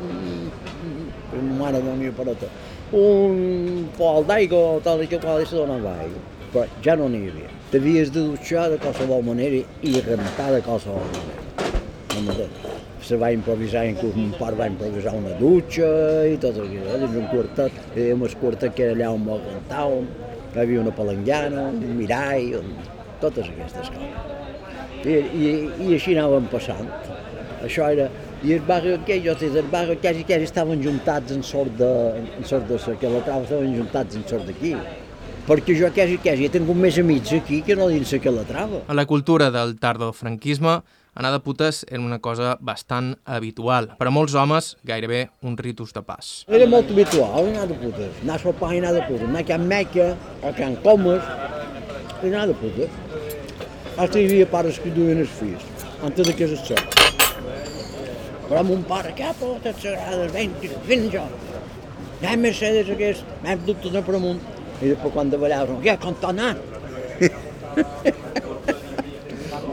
D: Ma mare donia pareta. Un pol d'aigua o tal i que qual i se donava aigua. Però ja no n'hi havia. T'havies de dutxar de qualsevol manera i rentar de qualsevol manera. No se va improvisar, inclús mon pare va improvisar una dutxa i tot això, eh? dins un quartet, hi havia un quartet que era allà on molt cantàvem, hi havia una palangana, un mirall, un... totes aquestes coses. I, i, i així anàvem passant. Això era... I el barri aquell, jo sé, el barri quasi, quasi estaven juntats en sort de... en sort de que la trava estaven juntats en sort d'aquí. perquè jo quasi, quasi he tingut més amics aquí que no dins que la trava.
A: A la cultura del tardofranquisme, anar de putes era una cosa bastant habitual. Per a molts homes, gairebé un ritus de pas.
D: Era molt habitual anar de putes, anar a sopar i anar de putes, anar a Can Meca, a Can Comes, i anar de putes. Hasta hi havia pares que duien els fills, antes de que es Però mon pare, què potes sagrades, ven, vine jo. Ja hem Mercedes aquest, dut tot per amunt. I després quan davallava, què, com t'ha anat?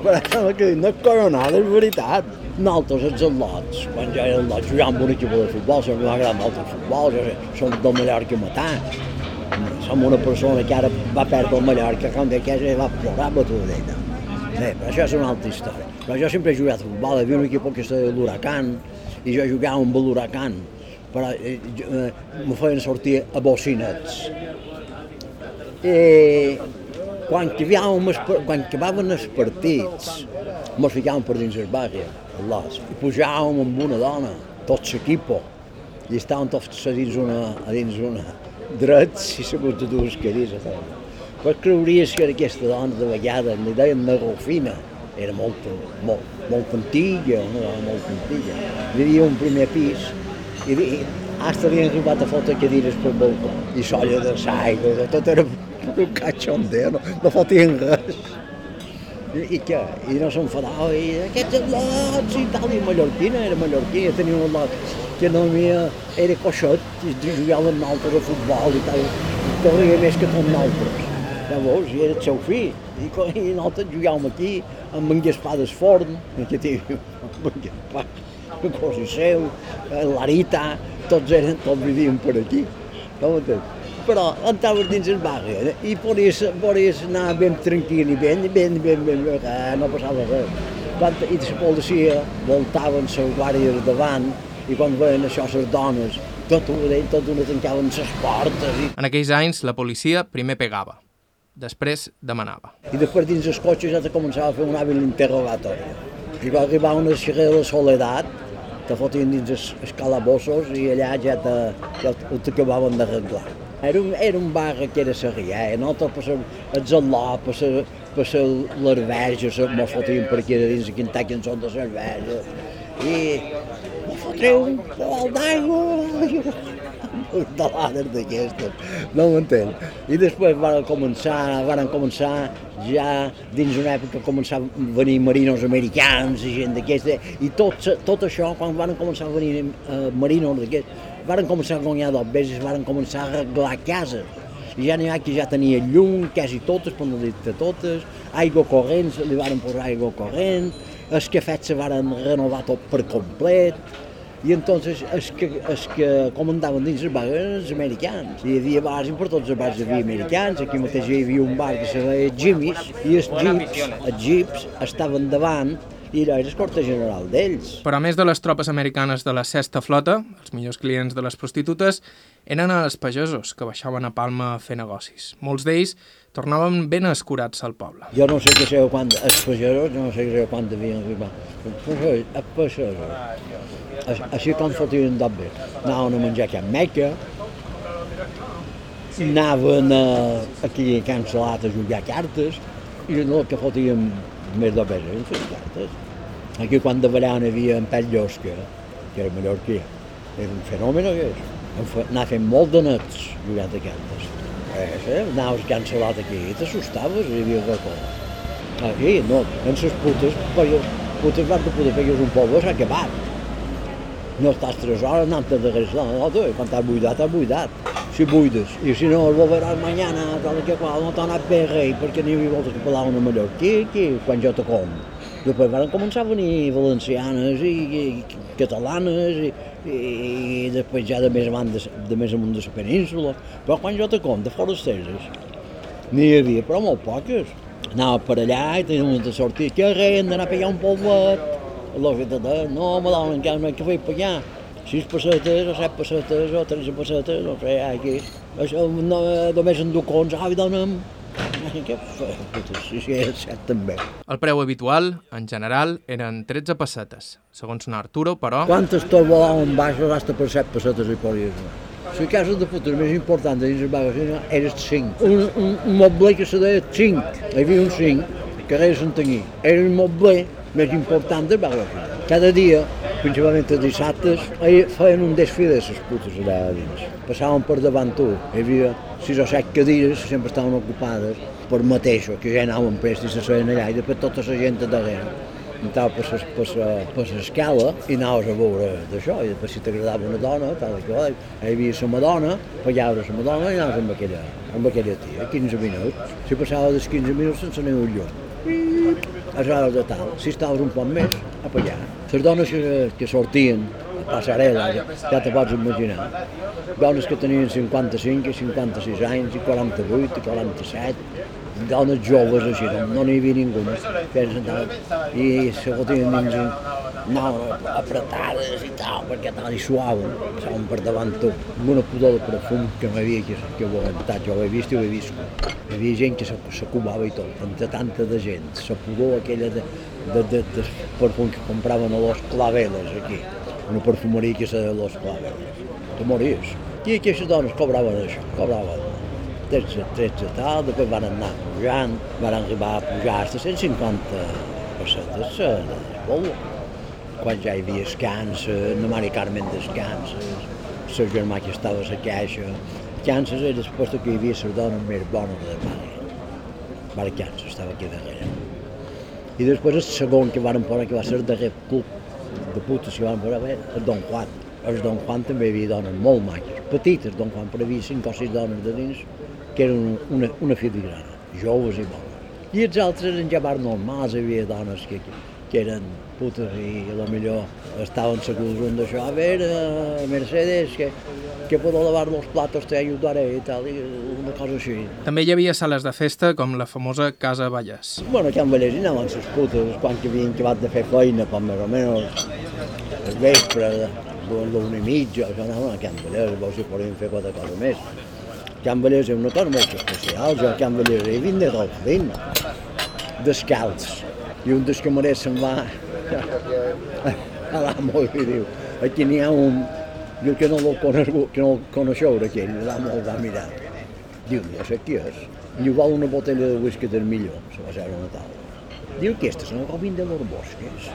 D: Però sembla que no és coronada, és veritat. Nosaltres, els al·lots, quan jo era al·lot, jugàvem amb un equip de futbol, se m'agrada molt el futbol, jo, som del Mallorca matar. Som una persona que ara va perdre el Mallorca, quan de casa va plorar batudeta. Bé, però això és una altra història. Però jo sempre he jugat a futbol, havia un equip que es deia l'Huracan, i jo jugava amb l'Huracan, però eh, eh, me feien sortir a bocinets. I quan acabàvem, quan acabaven els partits, ens ficàvem per dins el barri, l'os, i pujàvem amb una dona, tot l'equip, i estàvem tots a dins una, a dins una drets i de dues cadires. Però creuries que aquesta dona de vegades li deien la Rufina, era molt, molt, molt antiga, una dona molt antiga. Vivia un primer pis i, i hasta havien arribat a fotre cadires pel balcó i solla de l'aigua, tot era un cachondeo, no, no fotien res. I, i què? I no s'enfadava, i aquests lots i tal, i mallorquina, era mallorquina, tenia un lot que no havia, era coixot, i jugava amb nosaltres a futbol i tal, i corria més que tots nosaltres. Llavors, era el seu fill, i, i nosaltres jugàvem aquí, amb en Gaspar d'Esforn, que té en Gaspar, el cosi seu, l'Arita, tots eren, tots vivien per aquí. Com però entraves dins el barri eh? i podies, podies anar ben tranquil i ben, ben, ben, ben, ben eh, no passava res. Quan, I la policia voltaven les guàrdies davant i quan veien això les dones, tot ho deien, tot una tancaven les portes. I...
A: En aquells anys la policia primer pegava, després demanava.
D: I després dins els cotxes ja te començava a fer un hàbil interrogatori. I va arribar una xerrera de soledat, te fotien dins els, els calabossos i allà ja t'acabaven d'arreglar. Era un, era un barri que era Sarrià, no? Tot per el Zaló, per ser, per mos fotien per aquí de dins, quin tall són de verges. I me fotreu un pol d'aigua, de l'àder d'aquestes, no m'entén. I després van començar, van començar ja dins una època començar a venir marinos americans i gent d'aquesta, i tot, tot això, quan van començar a venir uh, marinos d'aquests, varen començar a guanyar dos veces, varen començar a arreglar cases. I ja n'hi ha que ja tenia llum, quasi totes, per no dir totes, aigua corrent, li varen posar aigua corrent, els cafets se varen renovar tot per complet, i entonces els que, els que comandaven dins els bars eren els americans. Hi havia bars, per tots els bars hi havia americans, aquí mateix hi havia un bar que se deia Jimmy's, i els jeeps, els jeeps estaven davant i era l'escorta general d'ells.
A: Però a més de les tropes americanes de la sexta flota, els millors clients de les prostitutes eren els pagesos que baixaven a Palma a fer negocis. Molts d'ells tornaven ben escurats al poble.
D: Jo no sé què sé quan, els pagesos, no sé què quan devien arribar. Els pagesos, així com fotien d'obbe, anaven a menjar a Meca, anaven a, aquí a Can Salat a jugar cartes, i no el que fotíem més de peso, en les cartes. Aquí quan de verano hi havia en Pell Llosca, que era mallorquí, era un fenomen és. Anava fent molt de nets jugant a cartes. Eh, eh? Anaves cancel·lat aquí i t'assustaves, hi havia qualcosa. Aquí, no, en les putes, perquè putes van de poder pegues un poble, s'ha acabat. No tres hores anant de res, no, no, quan t'has buidat, t'has buidat. Si buides, i si no, volveràs mañana, tal que qual, no t'ha anat bé res, perquè n'hi havia voltes que parlaven a mallorquí, aquí, quan jo te com. Després van començar a venir valencianes i, i catalanes i, i, i després ja de més, amunt de, de més amunt de la península. Però quan jo te com, de fora esteses, n'hi havia, però molt poques. Anava per allà i teníem de sortir, que res, hem d'anar a pegar un polvet. No, me donen encara no que fer pagar. Sis pessetes o set pessetes o tres pessetes, no sé, aquí. Això no, només en ducons, ah, dona'm què sí, sí, set també.
A: El preu habitual, en general, eren 13 pessetes. Segons en Arturo, però...
D: Quantes tot volaven baixos hasta per 7 pessetes i podies anar. La casa de putes més important dins el barri era el 5. Un, un, un mobler que se deia 5. Hi havia un 5, carrer de Santanyí. Era el mobler més important del barri. Cada dia, principalment els dissabtes, feien un desfile de les putes allà dins. Passaven per davant tu. Hi havia sis o set cadires, sempre estaven ocupades per mateixos, que ja anaven prest i se seien allà, i després tota la gent darrere entrava per, l'escala i anaves a veure d'això, i després si t'agradava una dona, tal i qual, hi havia la Madonna, pagaves la Madonna i anaves amb aquella, amb aquella tia, 15 minuts. Si passava dels 15 minuts sense anar un llum. A l'hora de tal, si estaves un poc més, a pagar. Les dones que, que sortien a passarel·la, ja, ja te pots imaginar, dones que tenien 55 i 56 anys, i 48 i 47, dones joves així, no n'hi havia ningú i se fotien dins no, apretades i tal, perquè tal i suaven, passaven per davant tot, amb una pudor de perfum que m'havia que, que ho aguantat, jo ho he vist i ho he vist. Hi havia gent que s'acubava i tot, tanta, tanta de gent, la pudor aquella de, de, de, de perfum que compraven a los claveles aquí, una perfumeria que és de los claveles. Te mories. I aquestes dones cobraven això, cobraven 13, 13 tal, després van anar pujant, van arribar a pujar a 150 pessetes a la Quan ja hi havia escanses, no Mari Carmen descanses, el seu germà que estava a la caixa. Canses era després que hi havia les dones més bones de Mari. Mari Canses estava aquí darrere. I després el segon que van posar, que va ser el darrer club de putes que van posar, el Don Juan. El Don Juan també hi havia dones molt maques, petites, Don Juan, però hi havia cinc o sis dones de dins que eren una, una filigrana, joves i bones. I els altres eren ja bars normals, hi havia dones que, que eren putes i a lo millor estaven segurs un d'això, a veure, Mercedes, que, que puedo lavar los platos, te ayudaré i tal, i una cosa així.
A: També hi havia sales de festa com la famosa Casa Vallès.
D: Bueno, aquí en Vallès hi anaven les putes, quan que havien acabat de fer feina, per més o menys, el vespre, l'una i mitja, això anaven a Can Vallès, veus si podien fer quatre coses més. Can Vallès és una cosa molt especial, jo a Can Vallès he vingut de Golfin, descalç, i un dels camarers se'n va a l'amo i diu, aquí n'hi ha un, diu que no el coneixeu, que no el coneixeu aquell, l'amo el va mirar. Diu, ja sé qui és. Diu, val una botella de whisky del millor, se va ser una taula. Diu, aquestes el Robin de los Bosques.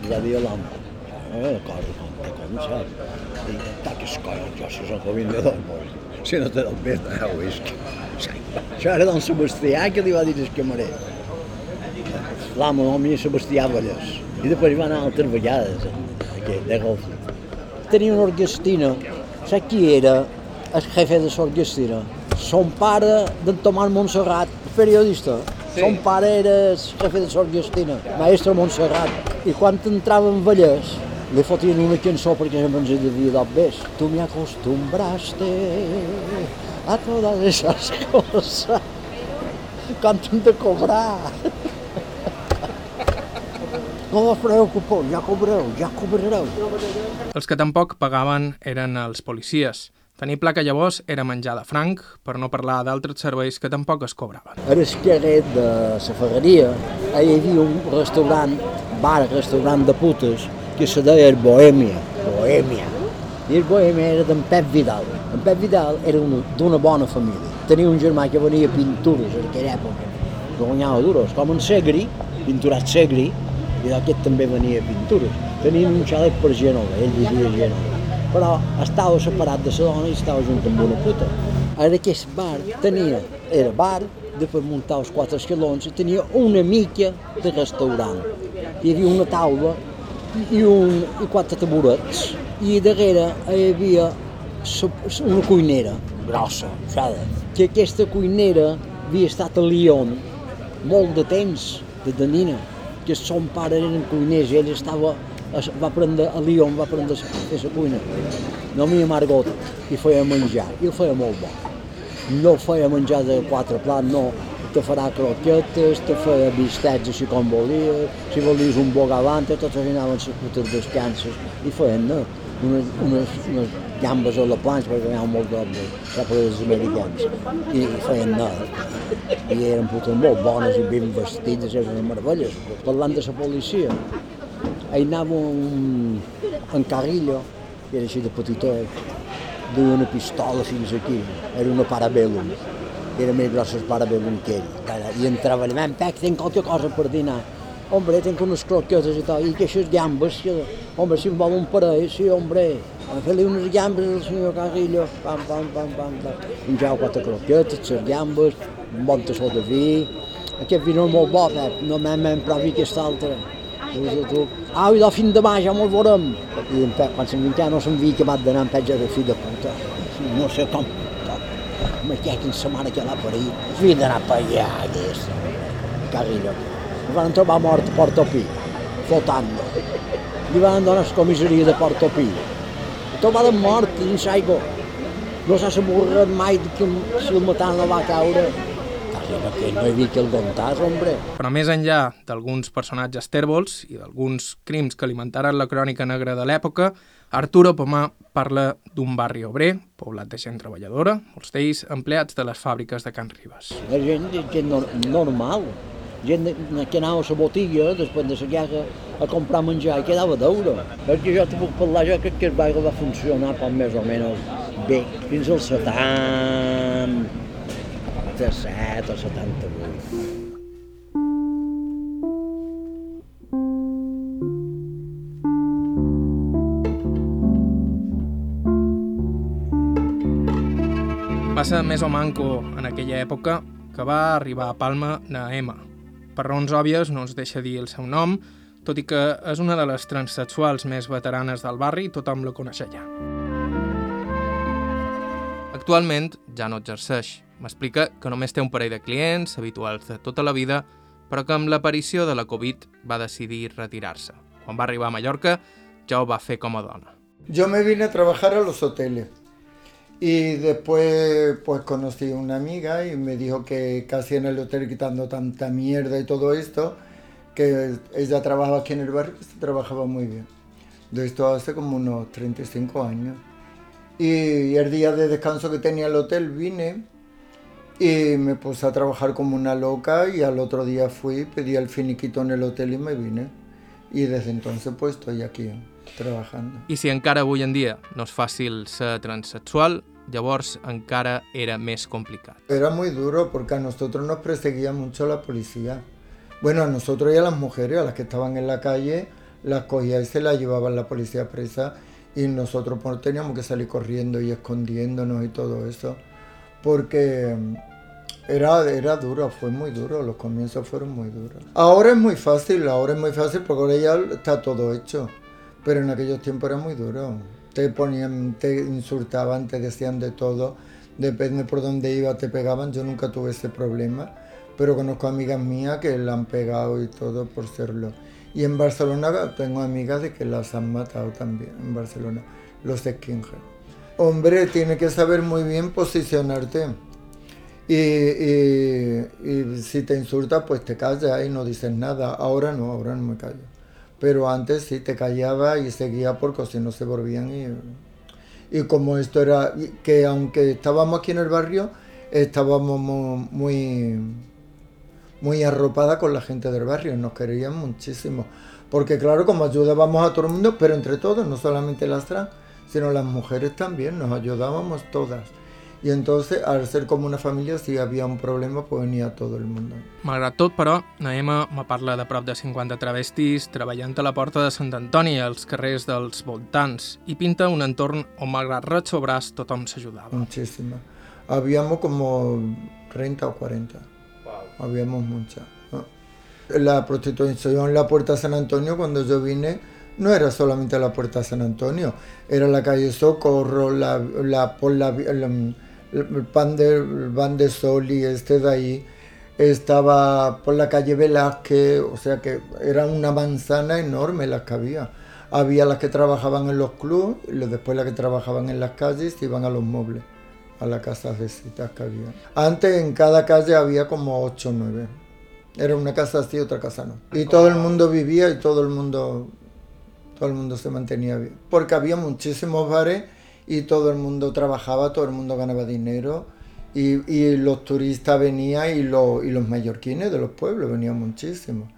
D: I va dir l'amo, eh, cosa com, com, saps? I taques coses, jo si són Robin de los Bosques si no te dones més de whisky. Això era don Sebastià que li va dir el camarer. L'amo mi Sebastià Vallès. I després va anar altres vegades, aquí, de golf. Tenia una orquestina. Saps qui era el jefe de l'orquestina? Son pare d'en Tomàs Montserrat, periodista. Sí. Son pare era el jefe de l'orquestina, maestro Montserrat. I quan entrava en Vallès, le fotien una cançó perquè sempre ens devia dar bé. Tu me acostumbraste a todas esas cosas. Quan t'hem de cobrar. No us preocupeu, ja cobreu, ja cobrareu.
A: Els que tampoc pagaven eren els policies. Tenir placa llavors era menjar de franc, per no parlar d'altres serveis que tampoc es cobraven.
D: A l'esquerret de la ferreria hi havia un restaurant, bar, restaurant de putes, que se deia el Bohèmia, Bohèmia. I el Bohèmia era d'en Pep Vidal. En Pep Vidal era d'una bona família. Tenia un germà que venia pintures en aquella època, guanyava duros, com en Segri, pinturat Segri, i aquest també venia pintures. Tenien un xalet per Genova, ell vivia a Genova. Però estava separat de la dona i estava junt amb una puta. Ara aquest bar tenia, era bar, després muntar els quatre escalons i tenia una mica de restaurant. Hi havia una taula i, un, i quatre taburets. I darrere hi havia una cuinera grossa, sabe? que aquesta cuinera havia estat a Lyon molt de temps, de nina, que son pare eren cuiners i ell estava, va aprendre a Lyon, va aprendre a fer la cuina. No m'hi Margot, i feia menjar, i el feia molt bo. No feia menjar de quatre plats, no, te farà croquetes, te feia bistecs així com volies, si volies un bogavante, tots anaven les putes descanses i feien no, unes, unes, unes gambes a la planxa, perquè ha molt d'obres, sap dels americans, i feien no. I eren putes molt bones i ben vestides, eren meravelles. Parlant de la policia, hi anava un, en Carrillo, que era així de petitot, duia una pistola fins aquí, era una parabellum, era més grossa el parabellum que ell. I entrava allà, pec, tenc qualque cosa per dinar. Hombre, tenc unes croquetes i tal, i que aquestes gambes, que, hombre, si em vol un parell, sí, hombre, a fer-li unes gambes al senyor Carrillo, pam, pam, pam, pam, pam. Menjava quatre croquetes, les gambes, un bon tassó de vi, aquest vi no és molt bo, Pep, no m'hem emprat vi aquest altre. Au, i de fin demà ja mos veurem. I en Pep, quan se'n vintia, no se'n vi que m'ha d'anar en Pep ja de fill de puta. No sé com, ma que quin sa mare que l'ha parit. Fill d'anar per allà, aquesta. Carrillo. El van trobar mort a Portopí, flotando. Li van donar la comissaria de Portopí. Trobaven mort dins l'aigua. No s'ha sabut mai que si el matant no va caure que no he dit que el contàs, hombre.
A: Però més enllà d'alguns personatges tèrbols i d'alguns crims que alimentaren la crònica negra de l'època, Arturo Pomà parla d'un barri obrer, poblat de gent treballadora, molts d'ells empleats de les fàbriques de Can Ribes.
D: La gent, gent normal, gent que anava a la botiga després de la guerra a comprar menjar i quedava d'euro. Perquè jo te puc parlar, jo crec que el barri va funcionar per més o menys bé, fins al 70, 77 o 78.
A: Passa més o manco en aquella època que va arribar a Palma Naema. Per raons òbvies no ens deixa dir el seu nom, tot i que és una de les transsexuals més veteranes del barri i tothom la coneix allà. Actualment ja no exerceix, M'explica que només té un parell de clients habituals de tota la vida, però que amb l'aparició de la Covid va decidir retirar-se. Quan va arribar a Mallorca ja ho va fer com a dona.
E: Yo me vine a trabajar a los hoteles y después pues conocí a una amiga y me dijo que casi en el hotel quitando tanta mierda y todo esto, que ella trabajaba aquí en el barrio y trabajaba muy bien. De esto hace como unos 35 años. Y el día de descanso que tenía el hotel vine y me puse a trabajar como una loca y al otro día fui, pedí el finiquito en el hotel y me vine. Y desde entonces pues estoy aquí trabajando.
A: I si encara avui en dia no és fàcil ser transsexual, llavors encara era més complicat.
E: Era muy duro porque a nosotros nos perseguía mucho la policía. Bueno, a nosotros y a las mujeres, a las que estaban en la calle, las cogía y se las llevaban la policía presa y nosotros pues, teníamos que salir corriendo y escondiéndonos y todo eso. Porque era, era duro, fue muy duro, los comienzos fueron muy duros. Ahora es muy fácil, ahora es muy fácil porque ahora ya está todo hecho, pero en aquellos tiempos era muy duro. Te ponían, te insultaban, te decían de todo, depende por dónde iba te pegaban, yo nunca tuve ese problema, pero conozco amigas mías que la han pegado y todo por serlo. Y en Barcelona tengo amigas de que las han matado también, en Barcelona, los skinheads. Hombre, tiene que saber muy bien posicionarte. Y, y, si te insulta, pues te callas y no dices nada. Ahora no, ahora no me callo. Pero antes sí te callaba y seguía porque si no se volvían. Y, y como esto era, que aunque estábamos aquí en el barrio, estábamos muy, muy arropada con la gente del barrio, nos querían muchísimo. Porque claro, como ayudábamos a todo el mundo, pero entre todos, no solamente las trans, sino las mujeres también, nos ayudábamos todas. I entonces, al ser com una família, si havia un problema, pues venia tot el món.
A: Malgrat tot, però, Naema me parla de prop de 50 travestis treballant a la porta de Sant Antoni, als carrers dels voltants, i pinta un entorn on, malgrat ret o braç, tothom s'ajudava.
E: Muchísima. Habíamos como 30 o 40. Wow. Habíamos mucha. ¿no? La prostitución en la Puerta San Antonio, cuando yo vine, no era solamente la Puerta San Antonio, era la calle Socorro, la, la, por la, la el pan de, el pan de Soli, este de ahí, estaba por la calle Velázquez, o sea que era una manzana enorme las que había. Había las que trabajaban en los clubes, y después las que trabajaban en las calles iban a los muebles, a las casas de citas que había. Antes en cada calle había como 8 o 9. Era una casa así, otra casa no. Y todo el mundo vivía y todo el mundo, todo el mundo se mantenía bien. Porque había muchísimos bares y todo el mundo trabajaba, todo el mundo ganaba dinero y, los turistas venían y, lo, y los mallorquines de los pueblos venían muchísimo.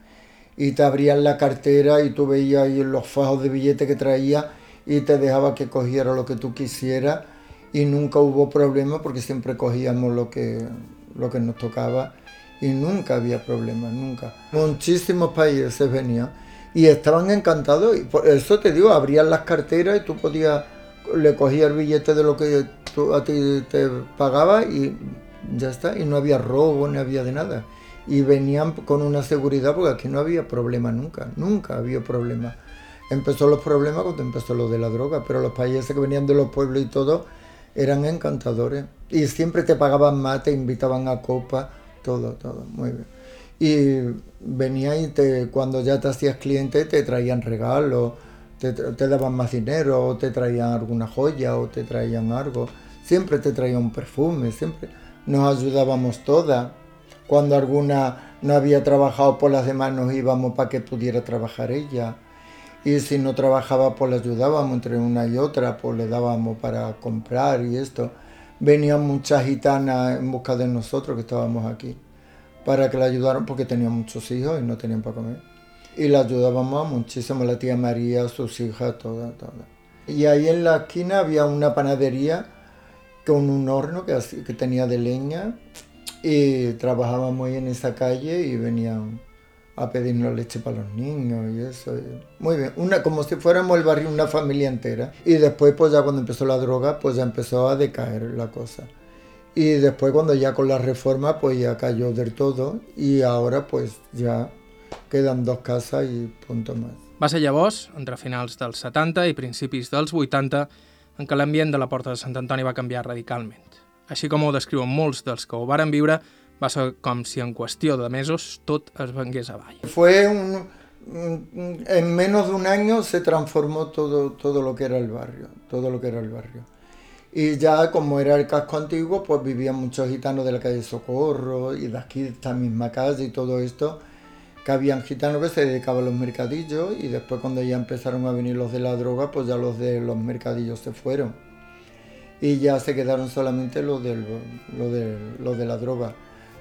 E: Y te abrían la cartera y tú veías ahí los fajos de billetes que traía y te dejaba que cogiera lo que tú quisieras y nunca hubo problema porque siempre cogíamos lo que, lo que nos tocaba y nunca había problema, nunca. Muchísimos países venían y estaban encantados y por eso te digo, abrían las carteras y tú podías, le cogías el billete de lo que a ti te pagaba y ya está, y no había robo, ni había de nada. Y venían con una seguridad porque aquí no había problema nunca, nunca había problema. Empezó los problemas cuando empezó lo de la droga, pero los países que venían de los pueblos y todo eran encantadores. Y siempre te pagaban más, te invitaban a copa, todo, todo, muy bien. Y venía y te, cuando ya te hacías cliente te traían regalos, te, daban más dinero, o te traían alguna joya, o te traían algo. Siempre te traían un perfume, siempre nos ayudábamos todas. Cuando alguna no había trabajado por las demás nos íbamos para que pudiera trabajar ella y si no trabajaba pues le ayudábamos entre una y otra, pues le dábamos para comprar y esto. Venían muchas gitanas en busca de nosotros que estábamos aquí, para que la ayudaran porque tenían muchos hijos y no tenían para comer. Y la ayudábamos muchísimo, la tía María, sus hijas, todas, todas. Y ahí en la esquina había una panadería con un horno que, que tenía de leña y trabajábamos ahí en esa calle y venían a pedirnos leche para los niños y eso. Muy bien, una, como si fuéramos el barrio, una familia entera. Y después, pues ya cuando empezó la droga, pues ya empezó a decaer la cosa. Y después cuando ya con la reforma, pues ya cayó del todo y ahora pues ya queden dos casas i punto más.
A: Va ser llavors, entre finals dels 70 i principis dels 80, en què l'ambient de la Porta de Sant Antoni va canviar radicalment. Així com ho descriuen molts dels que ho varen viure, va ser com si en qüestió de mesos tot es vengués avall.
E: Fue un, en menos de un año se transformó todo, todo lo que era el barrio, todo lo que era el barrio. Y ya como era el casco antiguo, pues vivían muchos gitanos de la calle Socorro y de aquí, de esta misma calle y todo esto, que habían gitanos que se dedicaban a los mercadillos y después cuando ya empezaron a venir los de la droga, pues ya los de los mercadillos se fueron. Y ya se quedaron solamente los, de, los de la droga.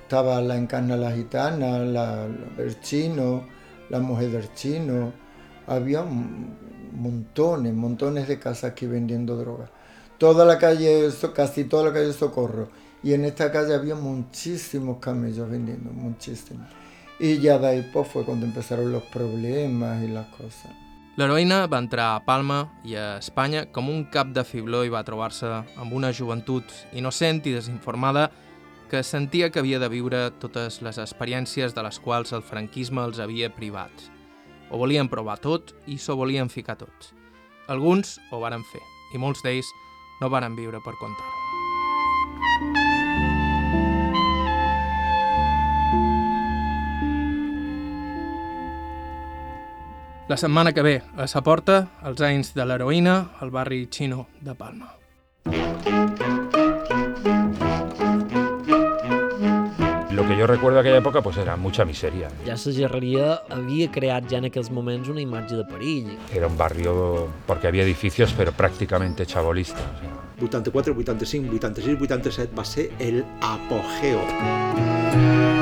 E: Estaba la encarna la gitana, la, el chino, la mujer del chino. Había montones, montones de casas aquí vendiendo drogas. Toda la calle, casi toda la calle Socorro. Y en esta calle había muchísimos camellos vendiendo, muchísimos. Y ya de ahí pues, fue cuando empezaron los problemas y las cosas.
A: L'heroïna va entrar a Palma i a Espanya com un cap de fibló i va trobar-se amb una joventut innocent i desinformada que sentia que havia de viure totes les experiències de les quals el franquisme els havia privat. Ho volien provar tot i s'ho volien ficar tots. Alguns ho varen fer, i molts d'ells no varen viure per contar-ho. La setmana que ve, a sa porta, els anys de l'heroïna al barri xino de Palma.
F: Lo que yo recuerdo de aquella época pues era mucha miseria.
G: Ja la gerreria havia creat ja en aquells moments una imatge de perill.
F: Era un barrio porque había edificios pero prácticamente chabolistas. O sea.
H: 84, 85, 86, 87 va ser el apogeo.